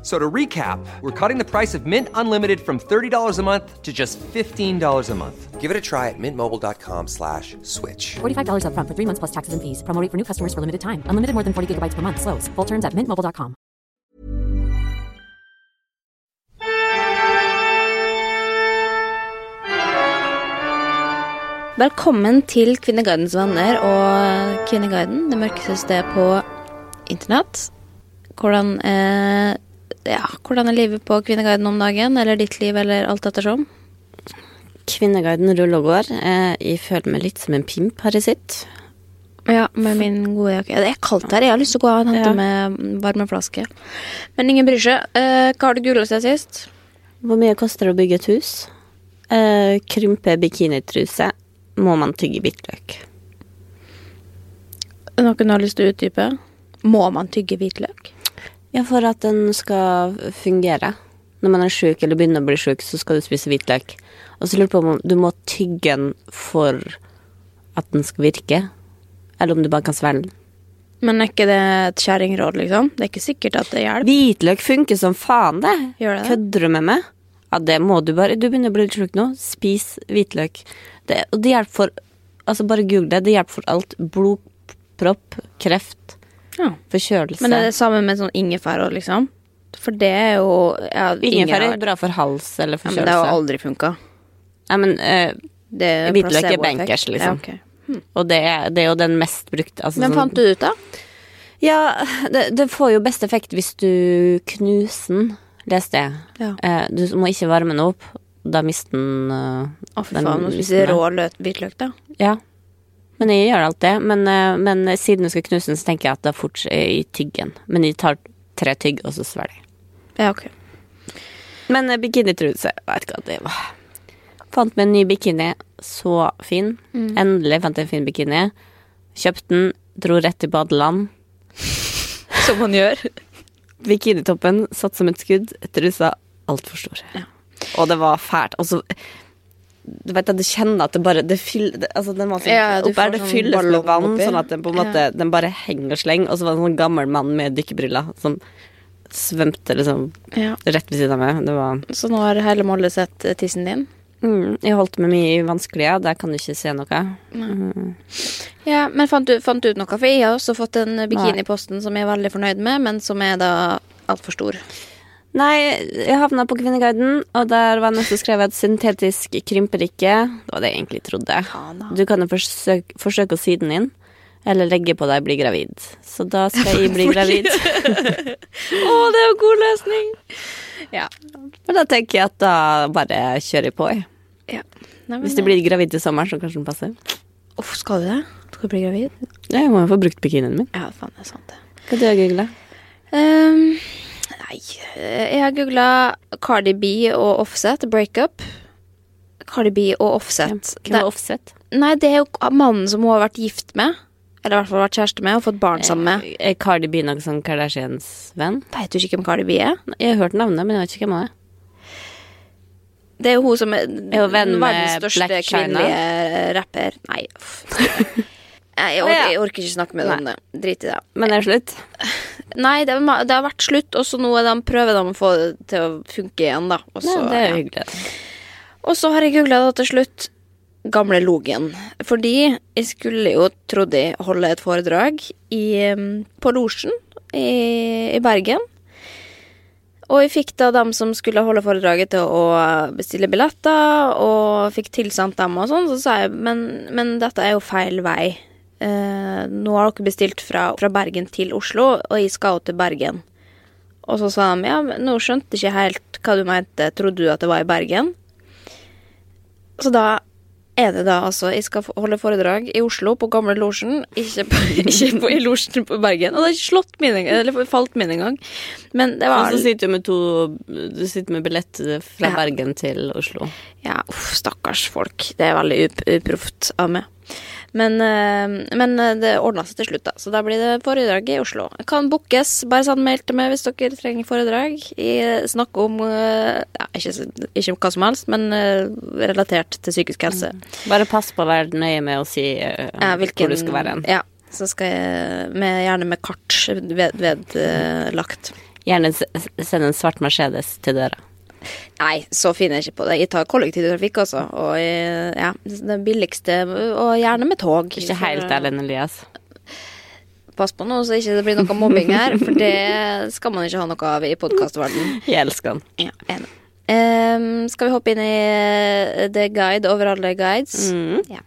F- So to recap, we're cutting the price of Mint Unlimited from $30 a month to just $15 a month. Give it a try at mintmobile.com slash switch. $45 upfront for three months plus taxes and fees. Promo rate for new customers for limited time. Unlimited more than 40 gigabytes per month. Slows. Full terms at mintmobile.com. Velkommen til Kvinnegardens venner og Kvinneguiden, det mørkeste stedet på internett. Hvordan, eh, ja, hvordan er livet på Kvinneguiden om dagen, eller ditt liv, eller alt ettersom? Kvinneguiden ruller og går. Eh, Jeg føler meg litt som en pimp her i sitt Ja, med min gode jakke. Det er kaldt her, jeg har lyst til å gå og hente Ja. med varmeflaske. Men ingen bryr seg. Eh, hva har du googla siden sist? Hvor mye koster det å bygge et hus? Eh, krympe bikinitruse. Må man tygge hvitløk? Noen har lyst til å utdype? Må man tygge hvitløk? Ja, for at den skal fungere. Når man er sjuk eller begynner å bli sjuk, så skal du spise hvitløk. Og så lurer jeg på om du må tygge den for at den skal virke, eller om du bare kan svelge den. Men er ikke det et kjerringråd, liksom? Det er ikke sikkert at det hjelper. Hvitløk funker som faen, det. Gjør det? Kødder du med meg? Ja, det må du bare. Du begynner å bli litt sjuk nå. Spis hvitløk. Det, og det hjelper for Altså, bare google det. Det hjelper for alt. Blodpropp, kreft, Ja. forkjølelse. Men er det samme med sånn ingefær og liksom? For det er jo ja, Ingefær er bra for hals eller Ja, men det har aldri funka. Ja, men, eh, Hvitløk er bankers, liksom. Ja, ok. og det er, det er jo den mest brukte altså, Men sånn- fant du ut, da? Ja, det, det får jo best effekt hvis du knuser den, leste jeg. Ja. Uh, du må ikke varme den opp. Da mister den uh, Å, fy faen, mister spiser rå hvitløk, da. Ja. Men jeg gjør alt det. Men, eh, men siden du skal knuse den, så tenker jeg at det er fort i tyggen. Men jeg tar tre tygg, og så svelger jeg. Ja, ok. Men eh, bikinitruse, vet ikke hva det var. Fant meg en ny bikini. Så fin. Endelig fant jeg en fin bikini. Kjøpte den, dro rett til badeland. Som man gjør. Bikinitoppen satt som et skudd. Trusa altfor stor. Og det var fælt. Og så du vet at du kjenner at det bare det fyller, det, altså den var sånn, Ja, opp får det sånn med vann, oppi. sånn at den på en måte Den bare henger og slenger. Og så var det en sånn gammel mann med dykkerbriller som svømte liksom Ja. rett ved siden av meg. Det var Så nå har hele Molde sett eh, tissen din? mm, Jeg holdt meg mye i ja. der kan du ikke se noe. Ja, men fant du, fant du ut noe? For jeg har også fått en bikini i posten som jeg er veldig fornøyd med, men som er da altfor stor. Nei, jeg havna på Kvinneguiden, og der var det noe som skrev at syntetisk krymper ikke. Det var det jeg egentlig trodde. Du kan jo forsøke, forsøke å sy den inn, eller legge på deg bli gravid. Så da skal jeg bli gravid. Å, det er jo god løsning! Ja. Men da tenker jeg at da bare kjører jeg på. jeg. ja. Nei, Hvis du blir gravid til sommeren, så kanskje den passer. Uff, skal du det? Skal du bli gravid? Ja, Jeg må jo få brukt bikinien min. Ja, faen, det er sant, det. Hva du har googla? Ehm, nei, jeg har googla Cardi B og Offset, breakup. Cardi B og Offset. Hvem er Offset? Nei, det er jo mannen som hun har vært gift med. Eller i hvert fall vært kjæreste med og fått barn sammen med. Er Cardi B noen sånn Kardashians venn? Vet du ikke hvem Cardi B er? Jeg har hørt navnet, men jeg vet ikke hvem hun er. Det er jo hun som er, Er hun venn verdens største Black kvinnelige rapper. Nei, uff. Nei, jeg, orker, jeg orker ikke snakke med deg om det. Drit i det. Men er det slutt? Nei, det, er- det har vært slutt, og så nå er de, prøver de å få det til å funke igjen, da. Også, Nei, det er jo hyggelig. Og så har jeg googla det til slutt gamle Logen. Fordi jeg skulle jo, trodde jeg, holde et foredrag i, på Losjen i, i Bergen. Og jeg fikk da dem som skulle holde foredraget til å bestille billetter, og fikk tilsendt dem og sånn. Så sa jeg men, men dette er jo feil vei. Eh, nå har dere bestilt fra, fra Bergen til Oslo, og jeg skal til Bergen. Og så sa de ja, men nå skjønte jeg ikke helt hva du mente, trodde du at det var i Bergen? Så da er det da altså Jeg skal holde foredrag i Oslo, på Gamle Losjen, ikke, på, ikke på, i Losjen på Bergen. Og det har ikke slått min engang, eller falt min engang. Men det Og så sitter du med to Du sitter med billett fra Ja. Bergen til Oslo. Ja, uff, stakkars folk. Det er veldig uproft av meg. Men, eh, men eh, det ordna seg til slutt, da. Så da blir det foredrag i Oslo. Kan bookes. Bare sånn meld til meg hvis dere trenger foredrag. Jeg snakker om eh, ja, ikke, ikke hva som helst, men eh, relatert til psykisk helse. Bare pass på å være nøye med å si uh, Ja, hvilken- hvor du skal være hen. Ja. Så skal jeg med, gjerne med kart vedlagt. Ved, eh, lagt. Gjerne send en svart Mercedes til døra. Nei, så fin er jeg ikke på det. Jeg tar kollektivtrafikk også. Og ja, det billigste, og gjerne med tog. Ikke helt Ellen Elias. Pass på nå, så ikke det blir noe mobbing her, for det skal man ikke ha noe av i podkastverdenen. Jeg elsker han. Ja, enig. Um, skal vi hoppe inn i eh, The Guide over alle guides? Mm. Ja.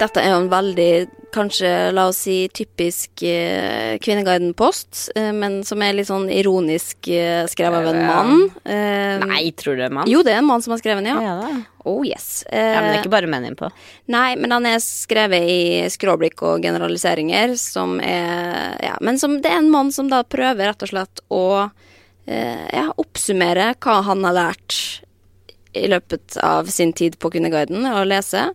Dette er jo en veldig, kanskje, la oss si, typisk eh, Kvinneguiden-post, eh, men som er litt sånn ironisk eh, skrevet av en mann. Eh, Nei, tror du det er en mann? Jo, det er en mann som har skrevet den, ja. Ja, da. Oh yes. ja, men det Eh, er ikke bare menn innpå. Nei, men han er skrevet i skråblikk og generaliseringer, som er Ja, men som det er en mann som da prøver rett og slett å eh, ja, oppsummere hva han har lært i løpet av sin tid på Kvinneguiden å lese.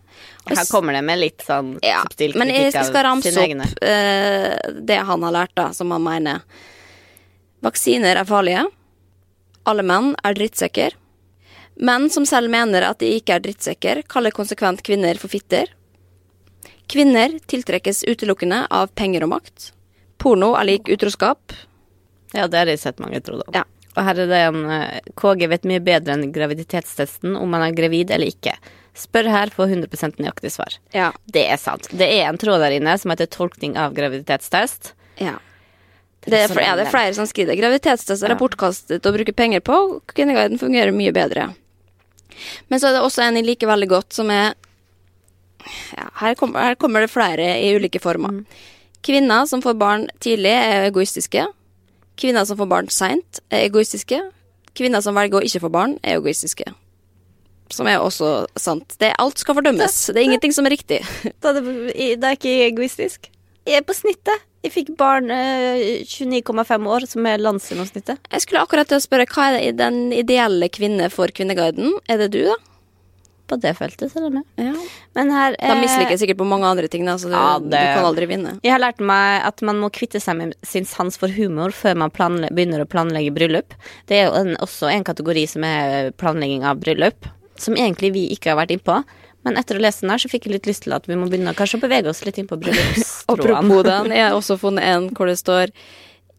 Og Her kommer det med litt sånn ja, subtil men jeg kritikk skal ramse opp eh, det han har lært, da, som han mener. Vaksiner er farlige. Alle menn er drittsekker. Menn som selv mener at de ikke er drittsekker, kaller konsekvent kvinner for fitter. Kvinner tiltrekkes utelukkende av penger og makt. Porno er lik utroskap. Ja, det har jeg sett mange tro om. Ja. Og her er det en eh, KG vet mye bedre enn graviditetstesten om man er gravid eller ikke. Spør her for 100% nøyaktig svar. Ja. Det er sant. Det er en tråd der inne som heter tolkning av graviditetstest. ja. Det er, fl- er, det er flere som skriver det. Graviditetstester er bortkastet å bruke penger på. Kvinneguiden fungerer mye bedre. Men så er det også en jeg liker veldig godt, som er ja, her, kommer, her kommer det flere i ulike former. Kvinner som får barn tidlig, er egoistiske. Kvinner som får barn seint, er egoistiske. Kvinner som velger å ikke få barn, er egoistiske. Som er også sant. Det, alt skal fordømmes. Det er ingenting som er riktig. Da det, da er ikke egoistisk. Jeg er på snittet. Jeg fikk barn eh, 29,5 år, som er landsgjennomsnittet. Jeg skulle akkurat til å spørre, hva er den ideelle kvinne for Kvinneguiden? Er det du, da? På det feltet, selv om jeg. Men her Da eh, misliker jeg sikkert på mange andre ting, da, så du, Ja, du kan aldri vinne. Jeg har lært meg at man må kvitte seg med sin sans for humor før man planle begynner å planlegge bryllup. Det er jo en, også en kategori som er planlegging av bryllup, som egentlig vi ikke har vært innpå. Men etter å lese den her, så fikk jeg litt lyst til at vi må begynne kanskje å bevege oss litt inn på Apropos den, jeg har også funnet en hvor det står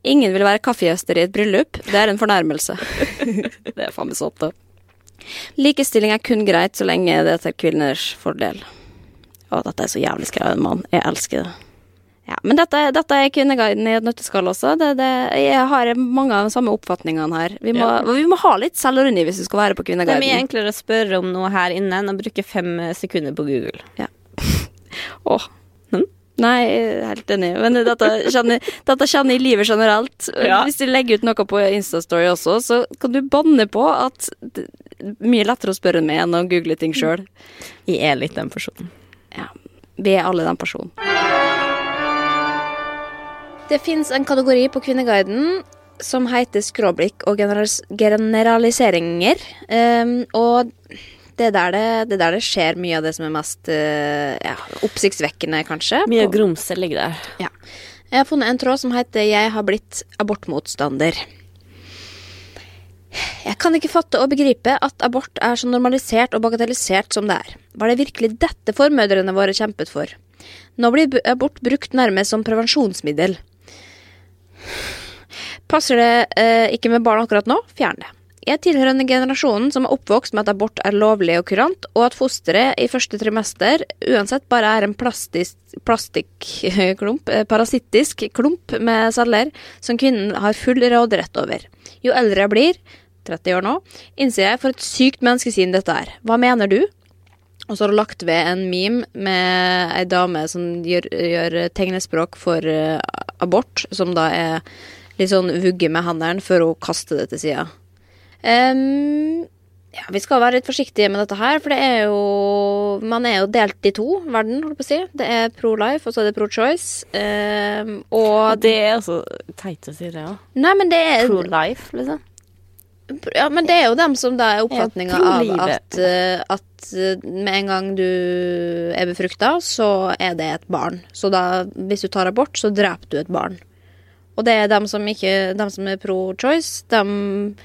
Ingen vil være kaffegjester i et bryllup. Det er en fornærmelse. det er faen meg sant, da. Likestilling er kun greit så lenge det er til kvinners fordel. Å, dette er så jævlig skrevet, mann. Jeg elsker det. Ja, men dette, dette er Kvinneguiden i et nøtteskall også. Det, det, jeg har mange av de samme oppfatningene her. Vi må, vi må ha litt selvironi hvis vi skal være på Kvinneguiden. Det er mye enklere å spørre om noe her inne enn å bruke fem sekunder på Google. Åh. Nei, helt enig. Men dette kjenner, dette kjenner jeg i livet generelt. Ja. Hvis du legger ut noe på Instastory også, så kan du banne på at det er mye lettere å spørre meg enn å google ting sjøl. Jeg er litt den personen. Ja. Vi er alle den personen. Det fins en kategori på Kvinneguiden som heter Skråblikk og generalis generaliseringer. Um, og det er, der det, det er der det skjer mye av det som er mest uh, ja, oppsiktsvekkende, kanskje. Mye grumse ligger der. Ja. Jeg har funnet en tråd som heter 'Jeg har blitt abortmotstander'. Jeg kan ikke fatte og begripe at abort er så normalisert og bagatellisert som det er. Var det virkelig dette formødrene våre kjempet for? Nå blir abort brukt nærmest som prevensjonsmiddel. Passer det eh, ikke med barn akkurat nå? Fjern det. Jeg tilhører den generasjonen som er oppvokst med at abort er lovlig og kurant, og at fosteret i første trimester uansett bare er en plastikklump, eh, parasittisk klump med celler som kvinnen har full råderett over. Jo eldre jeg blir, 30 år nå, innser jeg for et sykt menneskesyn dette er. Hva mener du? Og så har hun lagt ved en meme med ei dame som gjør, gjør tegnespråk for eh, abort, som da er litt sånn vugge med hendene før hun kaster det til sida. Em, ja, vi skal være litt forsiktige med dette her, for det er jo Man er jo delt i to, verden, holdt på å si. Det er pro life, og så er det pro choice. Um, og Og det er altså teit å si det òg. Nei, men det er Pro life, liksom. Ja, men det er jo dem som da er oppfatninga ja, av at, eh, at eh, med en gang du er befrukta, så er det et barn. Så da, hvis du tar abort, så dreper du et barn. Og det er dem som ikke Dem som er pro choice, dem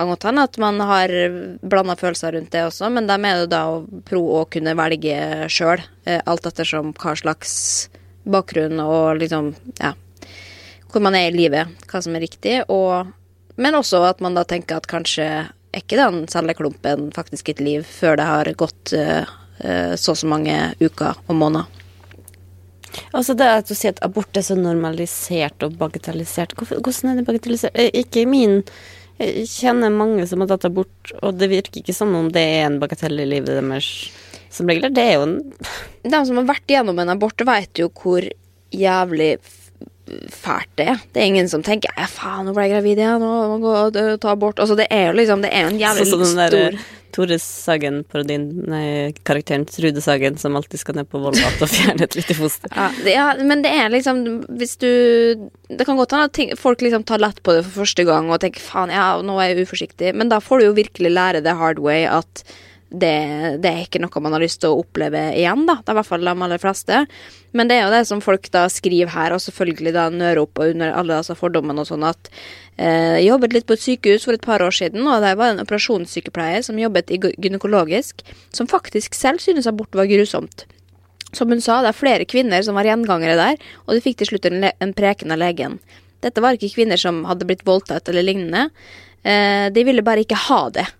kan godt hende at man har blanda følelser rundt det også, men dem er det da pro å kunne velge sjøl, alt ettersom hva slags bakgrunn og liksom Ja, hvor man er i livet, hva som er riktig, og men også at man da tenker at kanskje er ikke den celleklumpen faktisk et liv før det har gått uh, eh, så og så mange uker og måneder. Altså det at du sier at abort er så normalisert og bagatellisert. Hvordan er det bagatellisert? Eh, Ikke i min Jeg kjenner mange som har tatt abort, og det virker ikke som om det er en bagatell i livet deres som regel. Det er jo en De som har vært gjennom en abort, vet jo hvor jævlig fælt det. Det er ingen som tenker ja, faen, nå ble jeg gravid igjen, nå må jeg ta abort. Altså, det er jo liksom Det er en jævlig Sånn som den stor der Tore Sagen-parodien, nei, karakteren Trude Sagen, som alltid skal ned på Volvat og fjerne et lite foster. Ja, det, ja, men det er liksom Hvis du Det kan godt hende at folk liksom tar lett på det for første gang og tenker faen, ja, nå er jeg uforsiktig, men da får du jo virkelig lære the hard way at det, det er ikke noe man har lyst til å oppleve igjen, da. Det er i hvert fall de aller fleste. Men det er jo det som folk da skriver her, og selvfølgelig da nører opp og under alle altså fordommene og sånn, at eh, jeg jobbet litt på et sykehus for et par år siden, og det var en operasjonssykepleier som jobbet gynekologisk, som faktisk selv synes abort var grusomt. Som hun sa, det er flere kvinner som var gjengangere der, og de fikk til slutt en, en preken av legen. Dette var ikke kvinner som hadde blitt voldtatt eller lignende. Eh, de ville bare ikke ha det.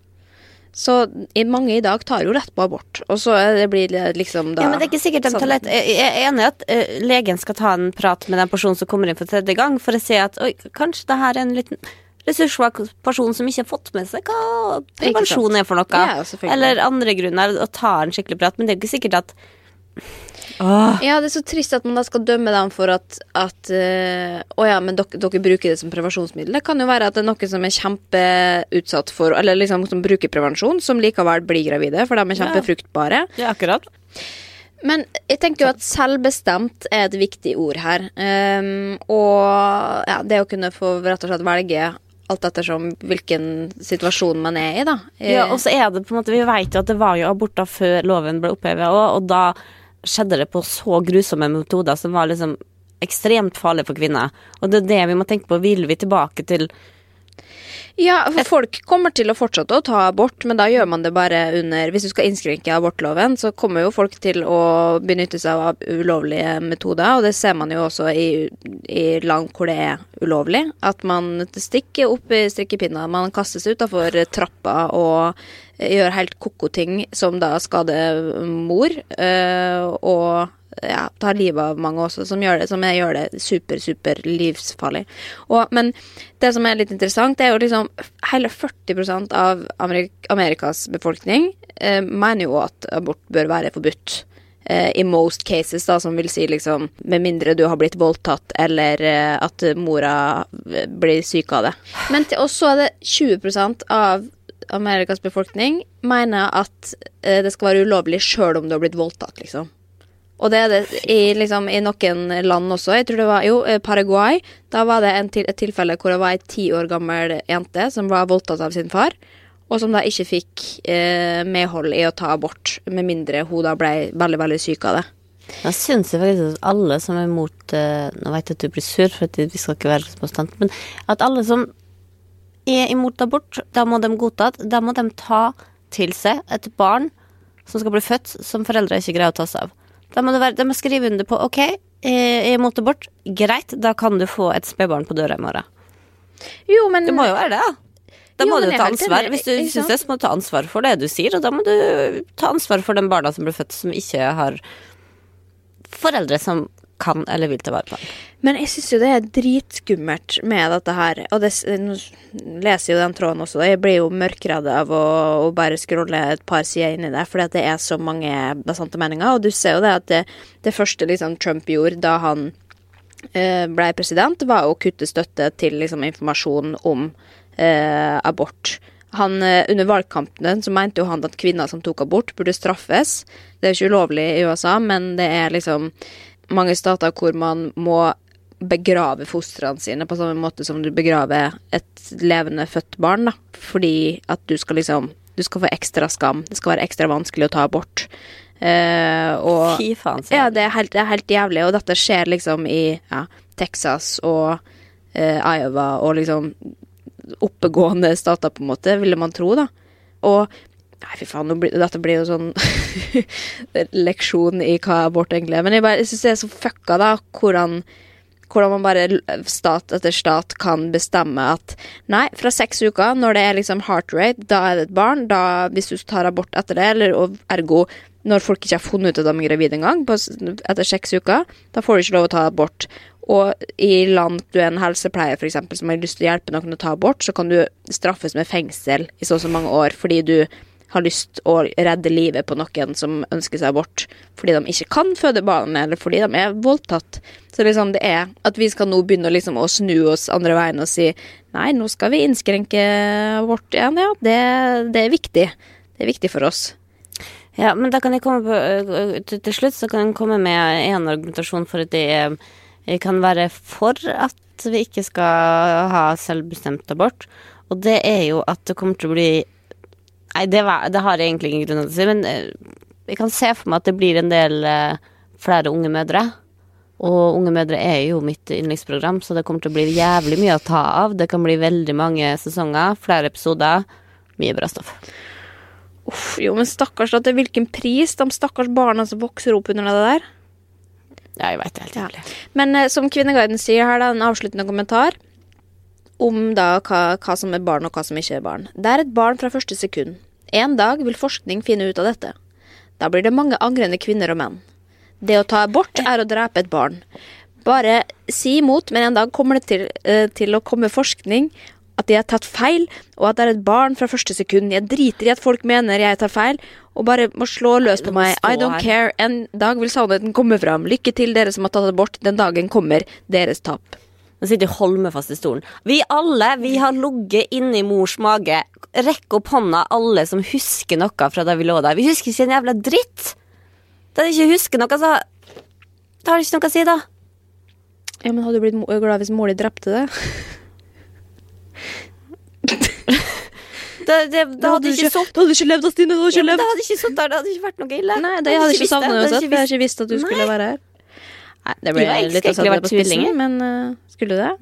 Så i, mange i dag tar jo rett på abort, og så det blir det liksom da Ja, men det er ikke sikkert de tar lett. Jeg jeg er enig i at uh, legen skal ta en prat med den personen som kommer inn for tredje gang, for å si at oi, kanskje det her er en liten ressurssvak person som ikke har fått med seg hva prevensjon er for noe. Ja, eller andre grunner, og ta en skikkelig prat. Men det er jo ikke sikkert at Ja, det er så trist at man da skal dømme dem for at, at eh, Å ja, men dere, dere bruker det som prevensjonsmiddel. Det kan jo være at det er noen som er kjempeutsatt for Eller liksom som bruker prevensjon, som likevel blir gravide, for de er kjempefruktbare. Ja, akkurat. Men jeg tenker jo at selvbestemt er et viktig ord her. Um, og ja, det å kunne få rett og slett velge alt ettersom hvilken situasjon man er i, da. Eh, Ja, og så er det på en måte Vi vet jo at det var jo aborter før loven ble opphevet òg, og da skjedde det på så grusomme metoder som var liksom ekstremt farlig for kvinner. Og det er det vi må tenke på. Vil vi tilbake til Ja, for folk kommer til å fortsette å ta abort, men da gjør man det bare under Hvis du skal innskrenke abortloven, så kommer jo folk til å benytte seg av ulovlige metoder, og det ser man jo også i, i land hvor det er ulovlig. At man stikker opp i strikkepinna, man kastes utafor trappa og gjør helt ko-ko ting som da skader mor, øh, og ja, tar livet av mange også, som gjør det, som jeg gjør det super, super livsfarlig. Og, men det som er litt interessant, det er jo liksom hele 40% av Amerik Amerikas befolkning eh, mener jo at abort bør være forbudt. Eh, I most cases, da, som vil si liksom Med mindre du har blitt voldtatt, eller eh, at mora eh, blir syk av det. Men til så er det 20% av Amerikas befolkning mener at det skal være ulovlig sjøl om du har blitt voldtatt, liksom. Og det er det i, liksom, i noen land også. Jeg tror det var jo eh, Paraguay. Da var det til, et tilfelle hvor det var ei ti år gammel jente som var voldtatt av sin far, og som da ikke fikk eh, medhold i å ta abort, med mindre hun da ble veldig, veldig syk av det. Da syns jeg faktisk at alle som er imot eh, Nå vet jeg at du blir sur, for at vi skal ikke være så bastant, men at alle som er imot abort, da må de godta da må de ta til seg et barn som skal bli født, som foreldre ikke greier å ta seg av. Da må du være, de må skrive under på ok, eh, jeg måtte bort. greit, da kan du få et spedbarn på døra i morgen. Jo, men Det må jo være det, da. Da må du ta ansvar. Hvis du syns det, så må du ta ansvar for det du sier, og da må du ta ansvar for de barna som blir født som ikke har foreldre som kan eller vil ta vare på den. Men jeg syns jo det er dritskummelt med dette her. Og det, nå leser jo den tråden også. Jeg blir jo mørkredd av å, å bare scrolle et par sider inn i det, fordi det er så mange basante meninger. Og du ser jo det at det, det første liksom Trump gjorde da han eh, ble president, var å kutte støtte til liksom, informasjon om eh, abort. Han, eh, under valgkampen så mente jo han at kvinner som tok abort, burde straffes. Det er jo ikke ulovlig i USA, men det er liksom mange stater hvor man må begrave fostrene sine på samme måte som du begraver et levende født barn, da. Fordi at du skal liksom Du skal få ekstra skam. Det skal være ekstra vanskelig å ta abort. Eh, og Fy faen, sier ja, det er, helt, det er helt jævlig, og dette skjer liksom i ja, Texas og eh, Iowa og liksom oppegående stater, på en måte, ville man tro, da. Og Nei, fy faen, blir, dette blir jo sånn leksjon i hva abort egentlig er. Men jeg, bare- jeg syns det er så fucka, da, hvordan hvordan man bare stat etter stat kan bestemme at nei, fra seks uker, når det er liksom heart rate, da er det et barn. Da, hvis du tar abort etter det, eller og ergo når folk ikke har funnet ut at de er gravide engang, etter seks uker, da får du ikke lov å ta abort. Og i land du er en helsepleier for eksempel, som har lyst til å hjelpe noen å ta abort, så kan du straffes med fengsel i så og så mange år fordi du har lyst å redde livet på noen som ønsker seg abort fordi de ikke kan føde barn, eller fordi de er voldtatt. Så liksom det er at vi skal nå begynne liksom å snu oss andre veien og si nei, nå skal vi innskrenke abort igjen, ja. Det, det er viktig. Det er viktig for oss. Ja, men da kan jeg komme på øh, til, slutt så kan jeg komme med en argumentasjon for at er- jeg kan være for at vi ikke skal ha selvbestemt abort, og det er jo at det kommer til å bli Nei, det, var, det har jeg egentlig ingen grunn til å si, men øh, jeg kan se for meg at det blir en del øh, flere unge mødre. Og Unge mødre er jo mitt yndlingsprogram, så det kommer til å bli jævlig mye å ta av. Det kan bli veldig mange sesonger, flere episoder. Mye bra stoff. Uff, jo, men stakkars, da, til hvilken pris? De stakkars barna som vokser opp under det der. Ja, jeg veit det helt jævlig. Men eh, som Kvinneguiden sier her, da, en avsluttende kommentar om da hva, hva som er barn og hva som ikke er barn. Det er et barn fra første sekund. En dag vil forskning finne ut av dette. Da blir det mange angrende kvinner og menn. Det å ta abort er å drepe et barn. Bare si imot, men en dag kommer det til, eh, til å komme forskning at de har tatt feil, og at det er et barn fra første sekund. Jeg driter i at folk mener jeg tar feil, og bare må slå løs på meg. I don't care. En dag vil sannheten komme fram. Lykke til, dere som har tatt abort. Den dagen kommer. Deres tap. Nå sitter Holme fast i stolen. Vi alle, vi har ligget inni mors mage. Rekk opp hånda, alle som husker noe fra da vi lå der. Vi husker ikke en jævla dritt! Da de ikke husker noe, så Da har det ikke noe å si, da. Ja, men hadde du blitt glad hvis mora di drepte det? Da, det, da hadde ikke Da hadde du ikke levd, Stine. Du hadde ja, men Det hadde ikke sittet der, det hadde ikke vært noe ille. Nei, det hadde ikke savna savnet uansett. Jeg hadde ikke visst at du Nei. skulle være her. Nei, det ble var litt å sette det på spissen, tvillinger. men uh, skulle du det?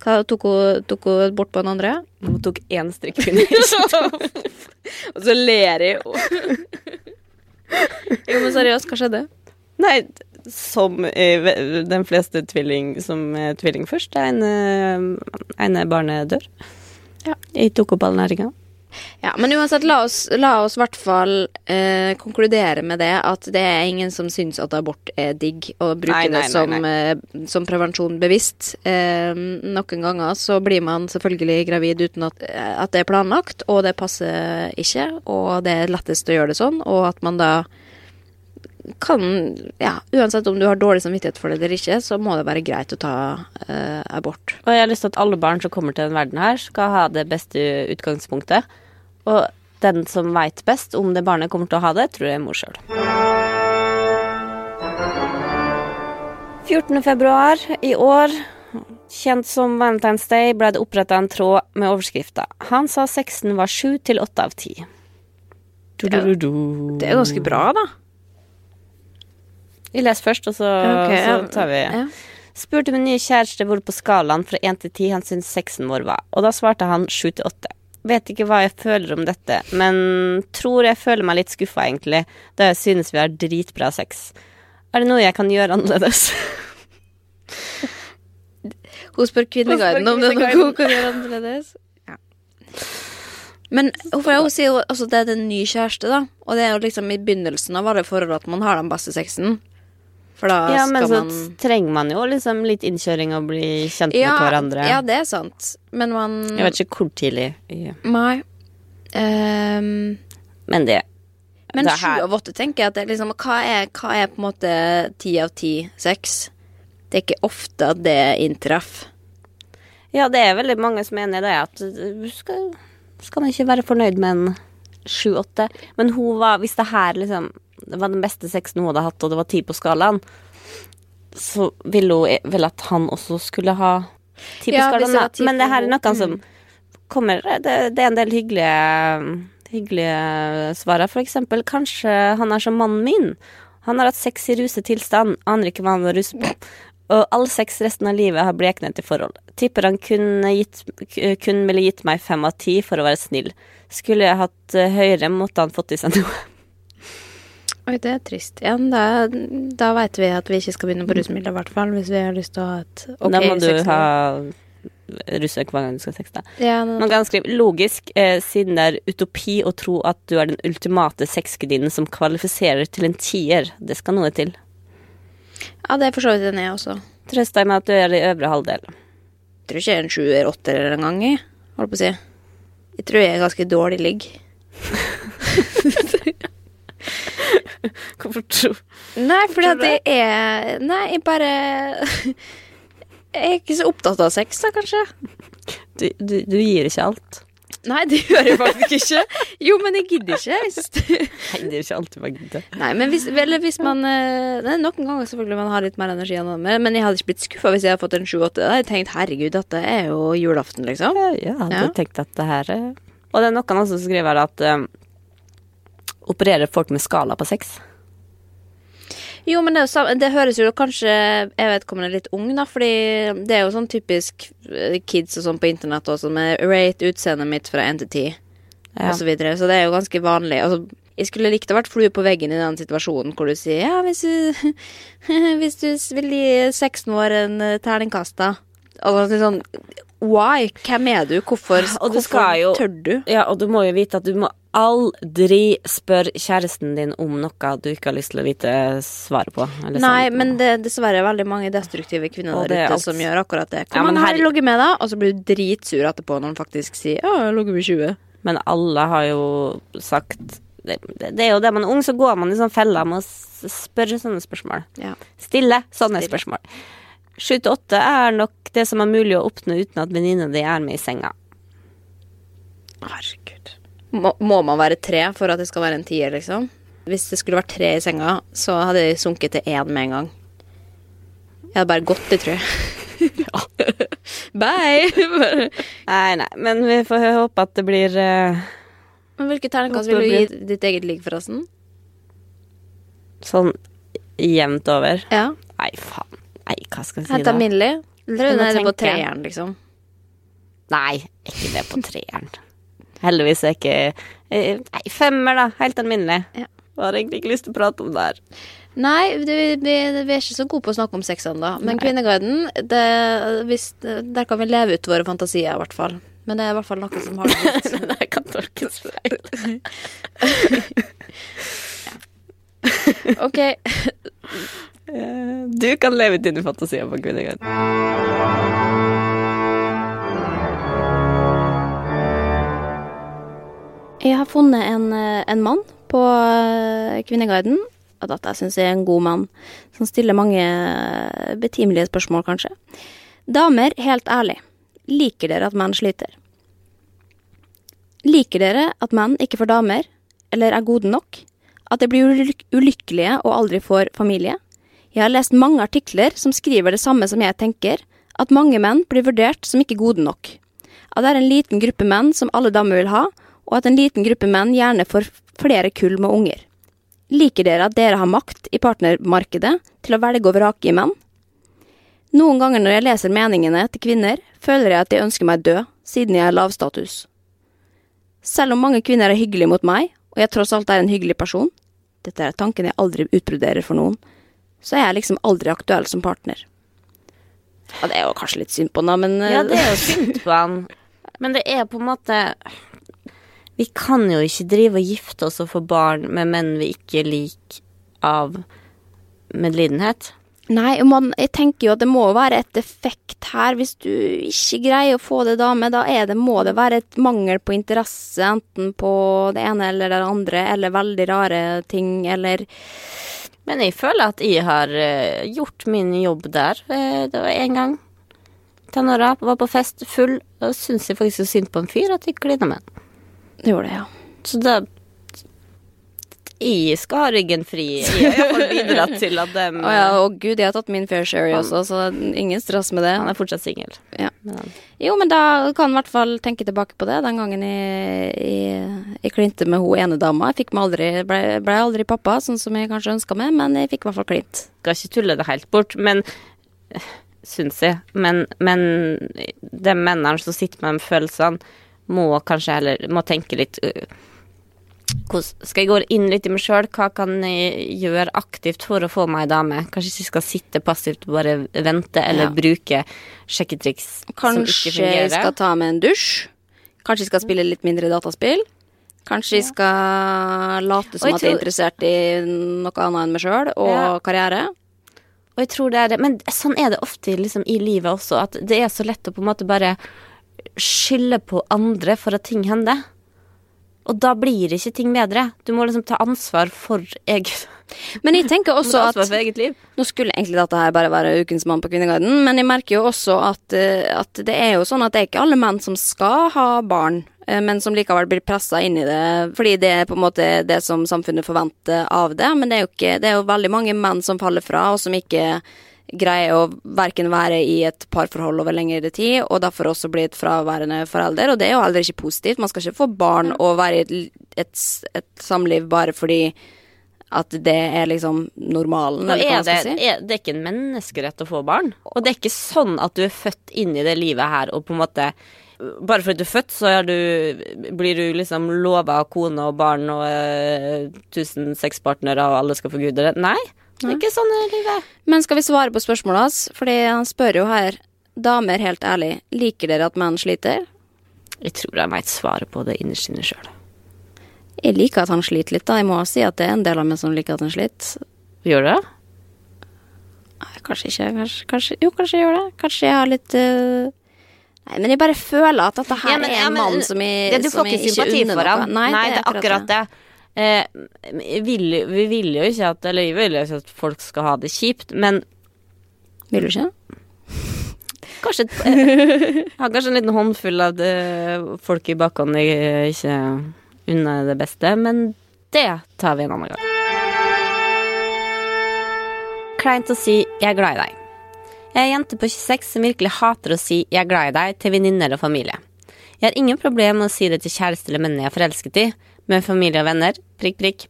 Hva, tok, hun, tok hun bort på den andre? Hun tok én strikk under. Og så ler jeg jo. jo, men seriøst, hva skjedde? Nei, som uh, ve- de fleste tvilling som er tvilling først, det ene, ene barnet dør. Ja. Jeg tok opp all næringa. Ja, men uansett, la oss, la oss i hvert fall eh, konkludere med det at det er ingen som syns at abort er digg, og bruker Nei, nei, det som, eh, som prevensjon bevisst. Eh, noen ganger så blir man selvfølgelig gravid uten at, eh, at det er planlagt, og det passer ikke, og det er lettest å gjøre det sånn, og at man da kan Ja, uansett om du har dårlig samvittighet for det eller ikke, så må det være greit å ta eh, abort. Og jeg har lyst til at alle barn som kommer til denne verden her, skal ha det beste utgangspunktet. Og den som veit best om det barnet kommer til å ha det, tror jeg er mor sjøl. 14. februar i år, kjent som Valentine's Day, ble det oppretta en tråd med overskrifta 'Han sa sexen var sju til åtte av ti'. Det er ganske bra, da. Vi leser først, og så, okay, ja. så tar vi Ja. Spurte min nye kjæreste hvor på skalaen fra én til ti han syntes sexen vår var, og da svarte han sju til åtte. Vet ikke hva jeg føler om dette, men tror jeg føler meg litt skuffa, egentlig, da jeg synes vi har dritbra sex. Er det noe jeg kan gjøre annerledes? Hun spør Kvinneguiden om det er noe hun kan gjøre annerledes. Ja. Men hvorfor hun sier altså, det er en ny kjæreste, da? Og det er jo liksom i begynnelsen av alle forhold at man har den beste sexen. For da Ja, men så trenger man jo liksom litt innkjøring og bli kjent med hverandre. Ja, det er sant. Men man Jeg vet ikke hvor tidlig. Nei. Um, Men det men det sju av åtte, tenker jeg at det liksom Hva er, hva er på en måte ti av ti sex? Det er ikke ofte at det inntreffer. Ja, det er veldig mange som er enig i det, at du skal, skal man ikke være fornøyd med en sju-åtte. Men hun var, hvis det her liksom det var den beste sexen hun hadde hatt, og det var ti på skalaen, så ville hun vel at han også skulle ha ti på Ja, skalaen. Men det her er noe som kommer Det, det er en del hyggelige, hyggelige svarer. For eksempel, kanskje han er som mannen min. Han har hatt sex i ruset tilstand, aner ikke hva han var ruset på. Og all sex resten av livet har bleknet i forhold. Tipper han kun, gitt, kun ville gitt meg fem av ti for å være snill. Skulle jeg hatt eh, høyere, måtte han fått i seg noe. Oi, det er trist. Ja, men da, da veit vi at vi ikke skal begynne på rusmidler, i hvert fall. Hvis vi har lyst til å ha et ok da må du sexliv. ha rusøk hver gang du skal sexe. ja, Man kan skrive logisk, eh, siden det er utopi å tro at du er den ultimate sexgudinnen som kvalifiserer til en tier. Det skal noe til. ja, det er for så vidt enig i også. Trøst deg med at du er i øvre halvdel. Jeg tror ikke jeg er en sjuer, åtter engang, jeg. Holdt på å si. Jeg tror jeg er ganske dårlig ligg. Hvorfor tro Nei, fordi at det er Nei, jeg bare Jeg er ikke så opptatt av sex, da, kanskje. du, du, du gir ikke alt. Nei, det gjør jeg faktisk ikke. Jo, men jeg gidder ikke. Jeg synes det... Nei, det er ikke alltid man gidder. Nei, men hvis, vel, hvis man eh, er Noen ganger selvfølgelig man har litt mer energi enn andre, men jeg hadde ikke blitt skuffa hvis jeg hadde fått en 7-8. Da hadde jeg tenkt herregud, dette er jo julaften, liksom. Ja, jeg hadde Ja. tenkt at det her er Og det er noen som skriver at um, Opererer folk med skala på sex? Jo, men det, er det høres jo kanskje Jeg vet kommer litt ung, da, fordi det er jo sånn typisk eh, kids og sånn på internett også, med rate utseendet mitt fra 1 til 10, Ja. og så videre. Så det er jo ganske vanlig. Altså, jeg skulle likt å vært flue på veggen i den situasjonen hvor du sier ja, hvis du, hvis du vil gi sexen vår en eh, terningkast, da. Altså, er sånn Why? Hvem er du? Hvorfor, Og du hvorfor jo- tør du? Ja, og du må jo vite at du må aldri spørre kjæresten din om noe du ikke har lyst til å vite svaret på. eller Nei, sånn. men det er dessverre veldig mange destruktive kvinner der er ute alt- som gjør akkurat det. Ja, Hvor her, herre- ligget med, da? Og så blir du dritsur etterpå når han faktisk sier ja, jeg ligger med 20. Men alle har jo sagt det, det er jo det man er ung, så går man i sånn fella med å spørre sånne spørsmål. Ja. Stille sånne Stille. spørsmål. Sju til åtte er nok det som er mulig å oppnå uten at venninna di er med i senga. Herregud. Må, må man være tre for at det skal være en tier, liksom? Hvis det skulle vært tre i senga, så hadde jeg sunket til én med en gang. Jeg hadde bare gått, det, tror jeg. Bye! Nei, nei, men vi får håpe at det blir uh, Men Hvilke terningkast vil du gi ditt eget ligg, forresten? sånn jevnt over. Ja. Nei, faen. Nei, hva skal jeg si Helt da? alminnelig? Eller hun er det på treeren, liksom? Nei, ikke det på treeren. Heldigvis er ikke eh, Nei, femmer, da. Helt alminnelig. Ja. Har egentlig ikke lyst til å prate om det her. Nei, vi, vi, vi er ikke så gode på å snakke om sex ennå. Men Kvinneguiden, det, hvis, der kan vi leve ut våre fantasier, i hvert fall. Men det er i hvert fall noe som har det godt. det kan tolkes feil. Ok, Du kan leve dine fantasier på Kvinneguiden. jeg har funnet en, eh, en mann på eh, Kvinneguiden. Og dette syns jeg er en god mann, som stiller mange eh, betimelige spørsmål, kanskje. Damer, helt ærlig, liker dere at menn sliter? Liker dere at menn ikke får damer, eller er gode nok? At de blir ulyk- ulykkelige og aldri får familie? Jeg har lest mange artikler som skriver det samme som jeg tenker, at mange menn blir vurdert som ikke gode nok. At det er en liten gruppe menn som alle damer vil ha, og at en liten gruppe menn gjerne får flere kull med unger. Liker dere at dere har makt i partnermarkedet til å velge og vrake i menn? Noen ganger når jeg leser meningene til kvinner, føler jeg at de ønsker meg død, siden jeg er lavstatus. Selv om mange kvinner er hyggelige mot meg, og jeg tross alt er en hyggelig person, dette er tanken jeg aldri utbroderer for noen, så er jeg liksom aldri aktuell som partner. Ja, det er jo kanskje litt synd på han, men Ja, det er eh, jo synd på han. Men det er på en måte Vi kan jo ikke drive og gifte oss og få barn med menn vi ikke liker av medlidenhet. Nei, man, jeg tenker jo at det må være et defekt her. Hvis du ikke greier å få det dame, da er det, må det være et mangel på interesse, enten på det ene eller det andre, eller veldig rare ting, eller Men jeg føler at jeg har eh, gjort min jobb der. Eh, det var én gang. Tenåra var på fest full, Da syns jeg faktisk så synd på en fyr at jeg klina med han. Det gjorde det, ja. Så da Jeg skal ha ryggen fri. Jeg har bidratt til at dem Å ja, og gud, jeg har tatt min fair share også, så ingen stress med det. Han er fortsatt singel. Ja. Jo, men da kan jeg i hvert fall tenke tilbake på det. Den gangen jeg, jeg, jeg klinte med hun ene dama. Jeg aldri, ble, ble aldri pappa, sånn som jeg kanskje ønska meg, men jeg fikk i hvert fall klint. skal ikke tulle det helt bort, men Syns jeg. Men, men de mennene som sitter med de følelsene, må kanskje heller må tenke litt hvordan, Skal jeg gå inn litt i meg sjøl? Hva kan jeg gjøre aktivt for å få meg ei dame? Kanskje ikke skal sitte passivt og bare vente, eller Ja. bruke sjekketriks som ikke fungerer. Kanskje skal ta med en dusj. Kanskje skal spille litt mindre dataspill. Kanskje jeg skal late som jeg at jeg er interessert i noe annet enn meg sjøl og Ja. karriere. Og jeg tror det er det, men sånn er det ofte liksom, i livet også, at det er så lett å på en måte bare skylde på andre for at ting hender. Og da blir ikke ting bedre. Du må liksom ta ansvar for eget Men jeg tenker også at for eget liv. Nå skulle egentlig dette her bare være ukens mann på Kvinneguiden, men jeg merker jo også at, eh, at det er jo sånn at det er ikke alle menn som skal ha barn, eh, men som likevel blir pressa inn i det fordi det er på en måte det som samfunnet forventer av det. Men det er jo ikke Det er jo veldig mange menn som faller fra, og som ikke greier å verken være i et parforhold over lengre tid, og derfor også bli et fraværende forelder, og det er jo heller ikke positivt. Man skal ikke få barn og være i et, et, et samliv bare fordi at det er liksom normalen, er det, si. er, det er ikke en menneskerett å få barn. Og det er ikke sånn at du er født inn i det livet her og på en måte bare fordi du er født, så er du, blir du liksom lova kone og barn og uh, tusen sexpartnere, og alle skal få gude det. Nei, det er ikke sånn er livet. Men skal vi svare på spørsmålet hans? Fordi han spør jo her Damer, helt ærlig, liker dere at menn sliter? Jeg tror jeg veit svaret på det innerst inne sjøl. Jeg liker at han sliter litt, da. Jeg må si at det er en del av meg som liker at han sliter. Gjør du det? Kanskje ikke. Kanskje, kanskje, jo, kanskje jeg gjør det. Kanskje jeg har litt uh... Nei, men jeg bare føler at dette her Ja, men- er ja, en men- mann som jeg, ja, Du får ikke sympati for noe. ham. Nei, Nei, det er akkurat det. det. Eh, vil, vi vil jo ikke at Eller vi vil jo ikke at folk skal ha det kjipt, men Vil du ikke? kanskje et- eh, har kanskje en liten håndfull av det, folk i bakhånd jeg ikke unner det beste, men det tar vi en annen gang. Kleint å si 'jeg er glad i deg'. Jeg er en jente på 26 som virkelig hater å si 'jeg er glad i deg' til venninner og familie. Jeg har ingen problem med å si det til kjæreste eller menn jeg er forelsket i, med familie og venner, prikk, prikk.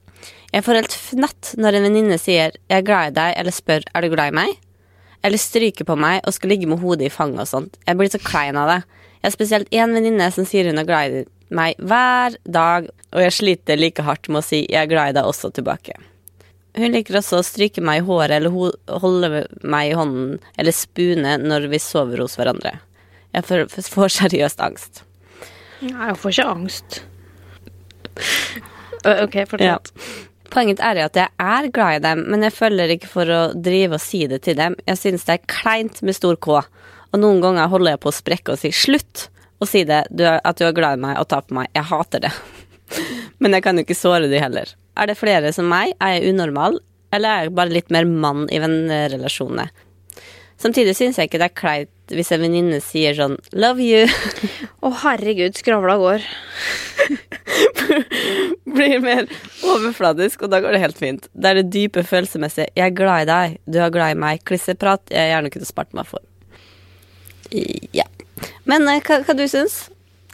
Jeg får helt fnatt når en venninne sier 'jeg er glad i deg' eller spør 'er du glad i meg'? Eller stryker på meg og skal ligge med hodet i fanget og sånt. Jeg blir så klein av det. Jeg har spesielt én venninne som sier hun er glad i meg hver dag, og jeg sliter like hardt med å si 'jeg er glad i deg' også tilbake. Hun liker også å stryke meg i håret eller holde meg i hånden eller spune når vi sover hos hverandre. Jeg får, får seriøst angst. Nei, jeg får ikke angst. Ok, fortsett. Poenget er jo at jeg er glad i dem, men jeg følger ikke for å drive og si det til dem. Jeg synes det er kleint med stor K, og noen ganger holder jeg på å sprekke og si slutt og si det, du, at du er glad i meg og tar på meg. Jeg hater det. men jeg kan jo ikke såre de heller. Er det flere som meg? Er jeg unormal? Eller er jeg bare litt mer mann i vennerelasjonene? Samtidig syns jeg ikke det er kleint hvis en venninne sier sånn 'love you', Å, herregud, skravla går. blir mer overfladisk, og da går det helt fint. Det er det dype følelsesmessige 'jeg er glad i deg', 'du er glad i meg', klisseprat jeg gjerne kunne spart meg for. Ja. Men eh, hva, hva du syns?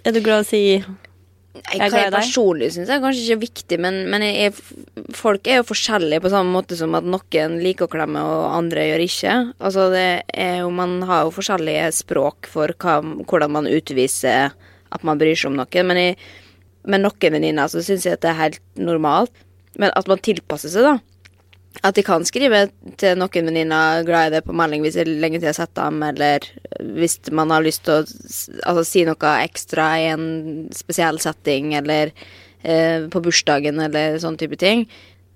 Er du glad i å si Jeg er hva jeg personlig syns er kanskje ikke viktig, men, men jeg, folk er jo forskjellige på samme måte som at noen liker å klemme og andre gjør ikke. Altså det jo, Man har jo forskjellige språk for hva, hvordan man utviser at man bryr seg om noen. Men jeg, med noen venninner så syns jeg at det er helt normalt. Men at man tilpasser seg, da. At de kan skrive til noen venninner 'glad i det' på melding hvis det er lenge til jeg har sett dem, eller hvis man har lyst til å altså, si noe ekstra i en spesiell setting, eller eh, på bursdagen, eller sånn type ting.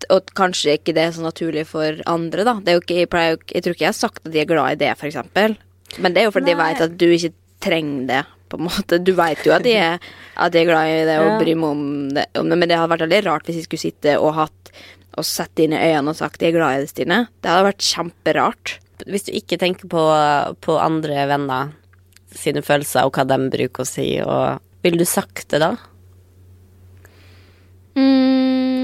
Og kanskje ikke det er så naturlig for andre, da. Ikke, jeg, pleier, jeg tror ikke jeg har sagt at de er glad i det, eksempel. Men det er jo fordi jeg Nei. vet at du ikke trenger det, på en måte. Du vet jo at de er, at de er glad i det og bryr meg om det, om det, men det hadde vært veldig rart hvis jeg skulle sitte og hatt og sett inn i øynene og sagt 'jeg er glad i deg, Stine'. Det hadde vært kjemperart. Hvis du ikke tenker på, på andre venner sine følelser og hva de bruker å si, og Ville du sagt det da?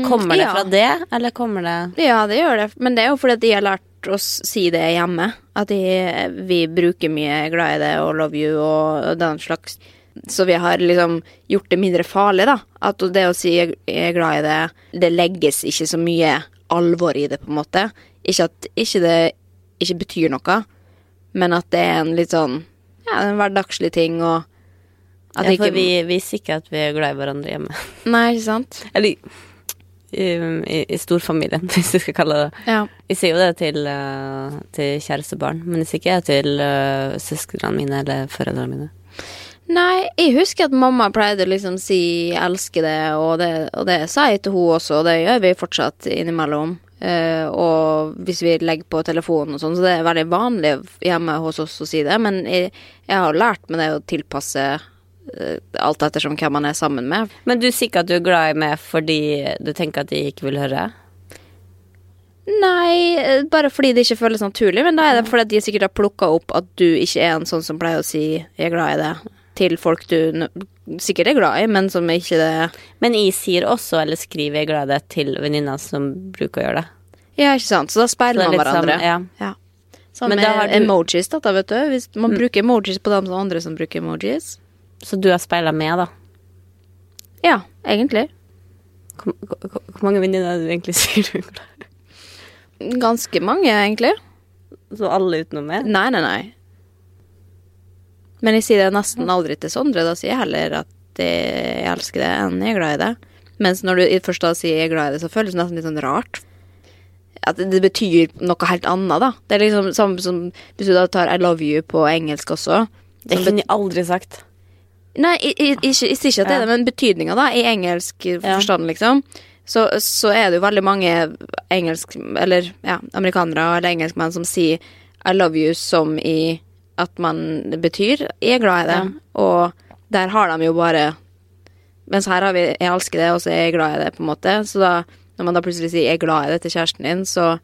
Kommer det ja. fra det, eller kommer det Ja, det gjør det. Men det er jo fordi at de har lært oss si det hjemme. At de, vi bruker mye 'glad i det' og 'love you' og, og den slags. Så vi har liksom gjort det mindre farlig, da. At det å si 'jeg er glad i det', det legges ikke så mye alvor i det, på en måte. Ikke at ikke det ikke betyr noe, men at det er en litt sånn ja, en hverdagslig ting, og at Ja, for ikke vi viser ikke at vi er glad i hverandre hjemme. Nei, ikke sant? Eller i, i, storfamilien, hvis vi skal kalle det det. Ja. Jeg sier jo det til, kjæreste til barn, men jeg sier ikke det til uh, søsknene mine eller foreldrene mine. Nei, jeg husker at mamma pleide å liksom si elsker det', og det, og det sa jeg til hun også, og det gjør vi fortsatt innimellom. Uh, og hvis vi legger på telefonen og sånn, så det er veldig vanlig hjemme hos oss å si det. Men jeg, jeg har lært meg det å tilpasse eh, alt ettersom hvem man er sammen med. Men du sier ikke at du er glad i meg fordi du tenker at de ikke vil høre? Nei, eh, bare fordi det ikke føles naturlig, men da er det fordi de sikkert har plukka opp at du ikke er en sånn som pleier å si 'jeg er glad i det' til folk du sikkert er glad i, men som ikke det Men jeg sier også, eller skriver jeg er glad i det til venninna som bruker å gjøre det. Ja, ikke sant? Så da speiler er man hverandre. Sammen, ja. Ja. Samme Men da har med du- emojis, da, vet du. Hvis man bruker emojis på dem som andre som bruker emojis. Så du har speila med, da. Ja, egentlig. Hvor, hvor, hvor mange venninner er det du egentlig sier du glad? Ganske mange, egentlig. Så alle utenom meg? Nei, nei, nei. Men jeg sier det nesten aldri til Sondre. Da sier jeg heller at jeg elsker det, enn jeg er glad i det. Mens når du først da sier jeg er glad i det, så føles det nesten litt sånn rart. At det, betyr noe helt annet, da. Det er liksom samme som hvis du da tar I love you på engelsk også. Det kunne jeg aldri sagt. Nei, jeg, sier ikke at det er det, men betydninga, da, i engelsk forstand, liksom, så, så er det jo veldig mange engelsk, eller ja, amerikanere eller engelskmenn som sier I love you som i at man betyr jeg er glad i det, og der har de jo bare Mens her har vi jeg elsker det, og så er jeg glad i det, på en måte. Så da, når man da plutselig sier jeg er glad i det til kjæresten din, så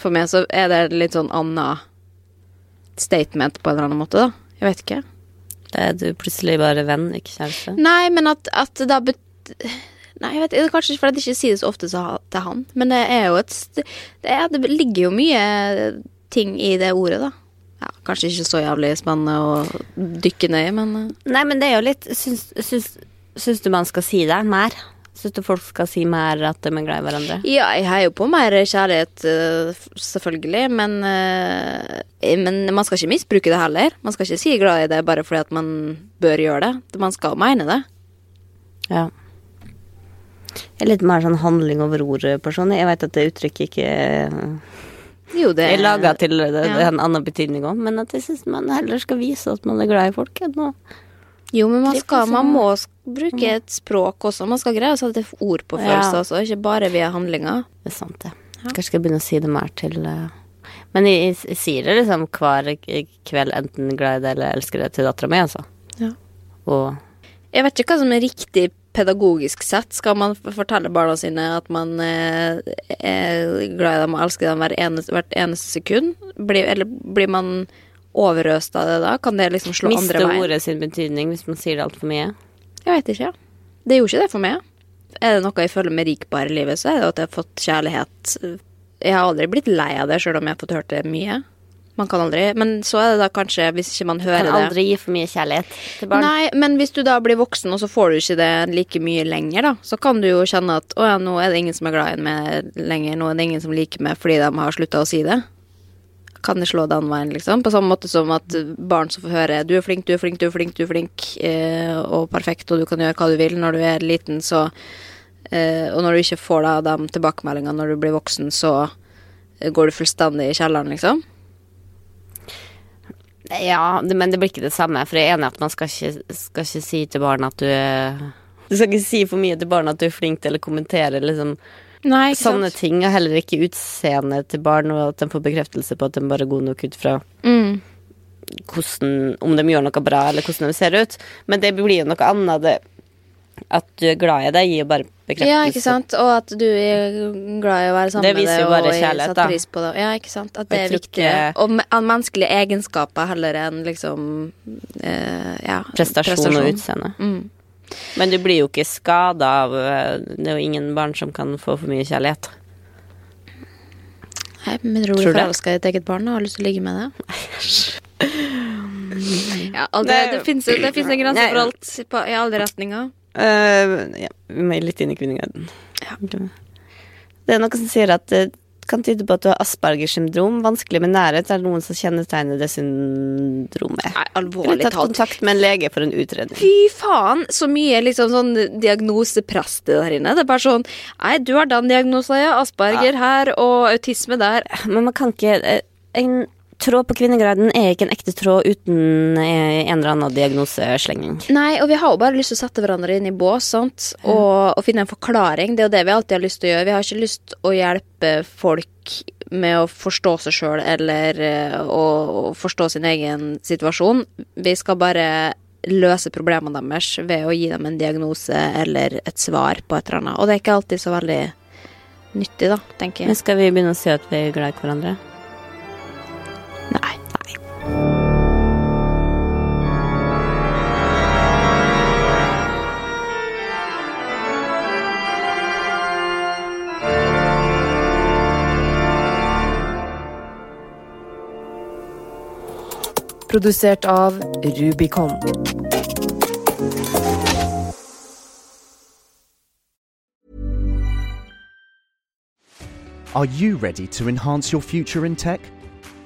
for meg så er det litt sånn anna statement på en eller annen måte, da. Jeg vet ikke. Det er du plutselig bare venn, ikke kjæreste. Nei, men at, at da bet... Nei, jeg vet det er Kanskje fordi jeg ikke sier det så ofte så, til han. Men det er jo et det, er, det ligger jo mye ting i det ordet, da. Ja, kanskje ikke så jævlig spennende å dykke ned i, men eh, Nei, men det er jo litt Syns, syns, syns du man skal si det mer? Syns du folk skal si mer at de er glad i hverandre? Ja, jeg heier jo på mer kjærlighet, eh, selvfølgelig, men eh, Men man skal ikke misbruke det heller. Man skal ikke si glad i det bare fordi at man bør gjøre det. Man skal mene det. Ja. Jeg er litt mer sånn handling over ord-person. Jeg vet at det uttrykket ikke Jo, det er laga til det, det ja. en annen betydning òg, men at jeg syns man heller skal vise at man er glad i folk enn å Jo, men man, skal, sånn- man må bruke et språk også. Man skal greie å sette ord på Ja. følelser også, ikke bare via handlinger. Det er sant, det. Kanskje skal jeg begynne å si det mer til uh... Men jeg, jeg, jeg sier det liksom hver kveld, enten glad i det eller elsker det, til dattera mi, altså. Ja. Og Jeg vet ikke hva som er riktig pedagogisk sett. Skal man fortelle barna sine at man eh, er glad i dem og elsker dem hver eneste, hvert eneste sekund? Blir, eller blir man overøst av det da? Kan det liksom slå Miste andre veien? ordet sin betydning hvis man sier det altfor mye? Jeg vet ikke. Det gjorde ikke det for meg. Er det noe jeg føler med rikbar i livet, så er det at jeg har fått kjærlighet. Jeg har aldri blitt lei av det, sjøl om jeg har fått hørt det mye. Man kan aldri Men så er det da kanskje, hvis ikke man hører det Kan aldri gi for mye kjærlighet til barn. Nei, men hvis du da blir voksen, og så får du ikke det like mye lenger, da, så kan du jo kjenne at å ja, nå er det ingen som er glad i meg lenger, nå er det ingen som liker meg fordi de har slutta å si det. Kan det slå den veien, liksom? På samme måte som at barn som får høre du er flink, du er flink, du er flink, du er flink, eh, og perfekt, og du kan gjøre hva du vil når du er liten, så eh, Og når du ikke får da de tilbakemeldingene når du blir voksen, så eh, går du fullstendig i kjelleren, liksom. Ja, det, men det blir ikke det samme. For jeg er enig i at man skal ikke, skal ikke si til barn at du er Du skal ikke si for mye til barn at du er flink til å kommentere liksom, Nei, sånne sant? ting. Og heller ikke utseendet til barn, og at de får bekreftelse på at de bare er gode nok ut fra Mm. hvordan, om de gjør noe bra, eller hvordan de ser ut. Men det blir jo noe annet. Det, at du er glad i det, gir jo bare bekreftelse. Ja, ikke sant? Og at du er glad i å være sammen Det med viser det jo bare og kjærlighet, da. pris på det. Ja, ikke sant? At det er tror viktig. ikke- Og me- menneskelige egenskaper heller enn liksom eh, ja, prestasjon, og utseende. Mm. Men du blir jo ikke skada av øh, Det er jo ingen barn som kan få for mye kjærlighet. Nei, men tror du det? forelska i et eget barn og har lyst til å ligge med det? ja, og det, finnes det fins en grense for alt på, i alle retninger. Uh, ja, vi må litt inn i Kvinneguiden. Det er noe som sier at det kan tyde på at du har Asperger-syndrom. Vanskelig med nærhet er det noen som kjennetegner det syndromet. Nei, Eller alvorlig tatt Ta kontakt med en lege for en utredning. Fy faen, så mye liksom sånn diagnoseprest der inne. Det er bare sånn Nei, du har den diagnosen, ja. Asperger her, og autisme der. Men man kan ikke eh, En tråd på Kvinneguiden er ikke en ekte tråd uten eh, en eller annen diagnoseslenging. Nei, og vi har jo bare lyst til å sette hverandre inn i bås, sant, og, og finne en forklaring. Det er jo det vi alltid har lyst til å gjøre. Vi har ikke lyst til å hjelpe folk med å forstå seg sjøl eller eh, å, å forstå sin egen situasjon. Vi skal bare løse problemene deres ved å gi dem en diagnose eller et svar på et eller annet. Og det er ikke alltid så veldig nyttig, da, tenker Men skal vi begynne å si at vi er glad i hverandre? Nei. Produsert av Rubicon. Are you ready to enhance your future in tech?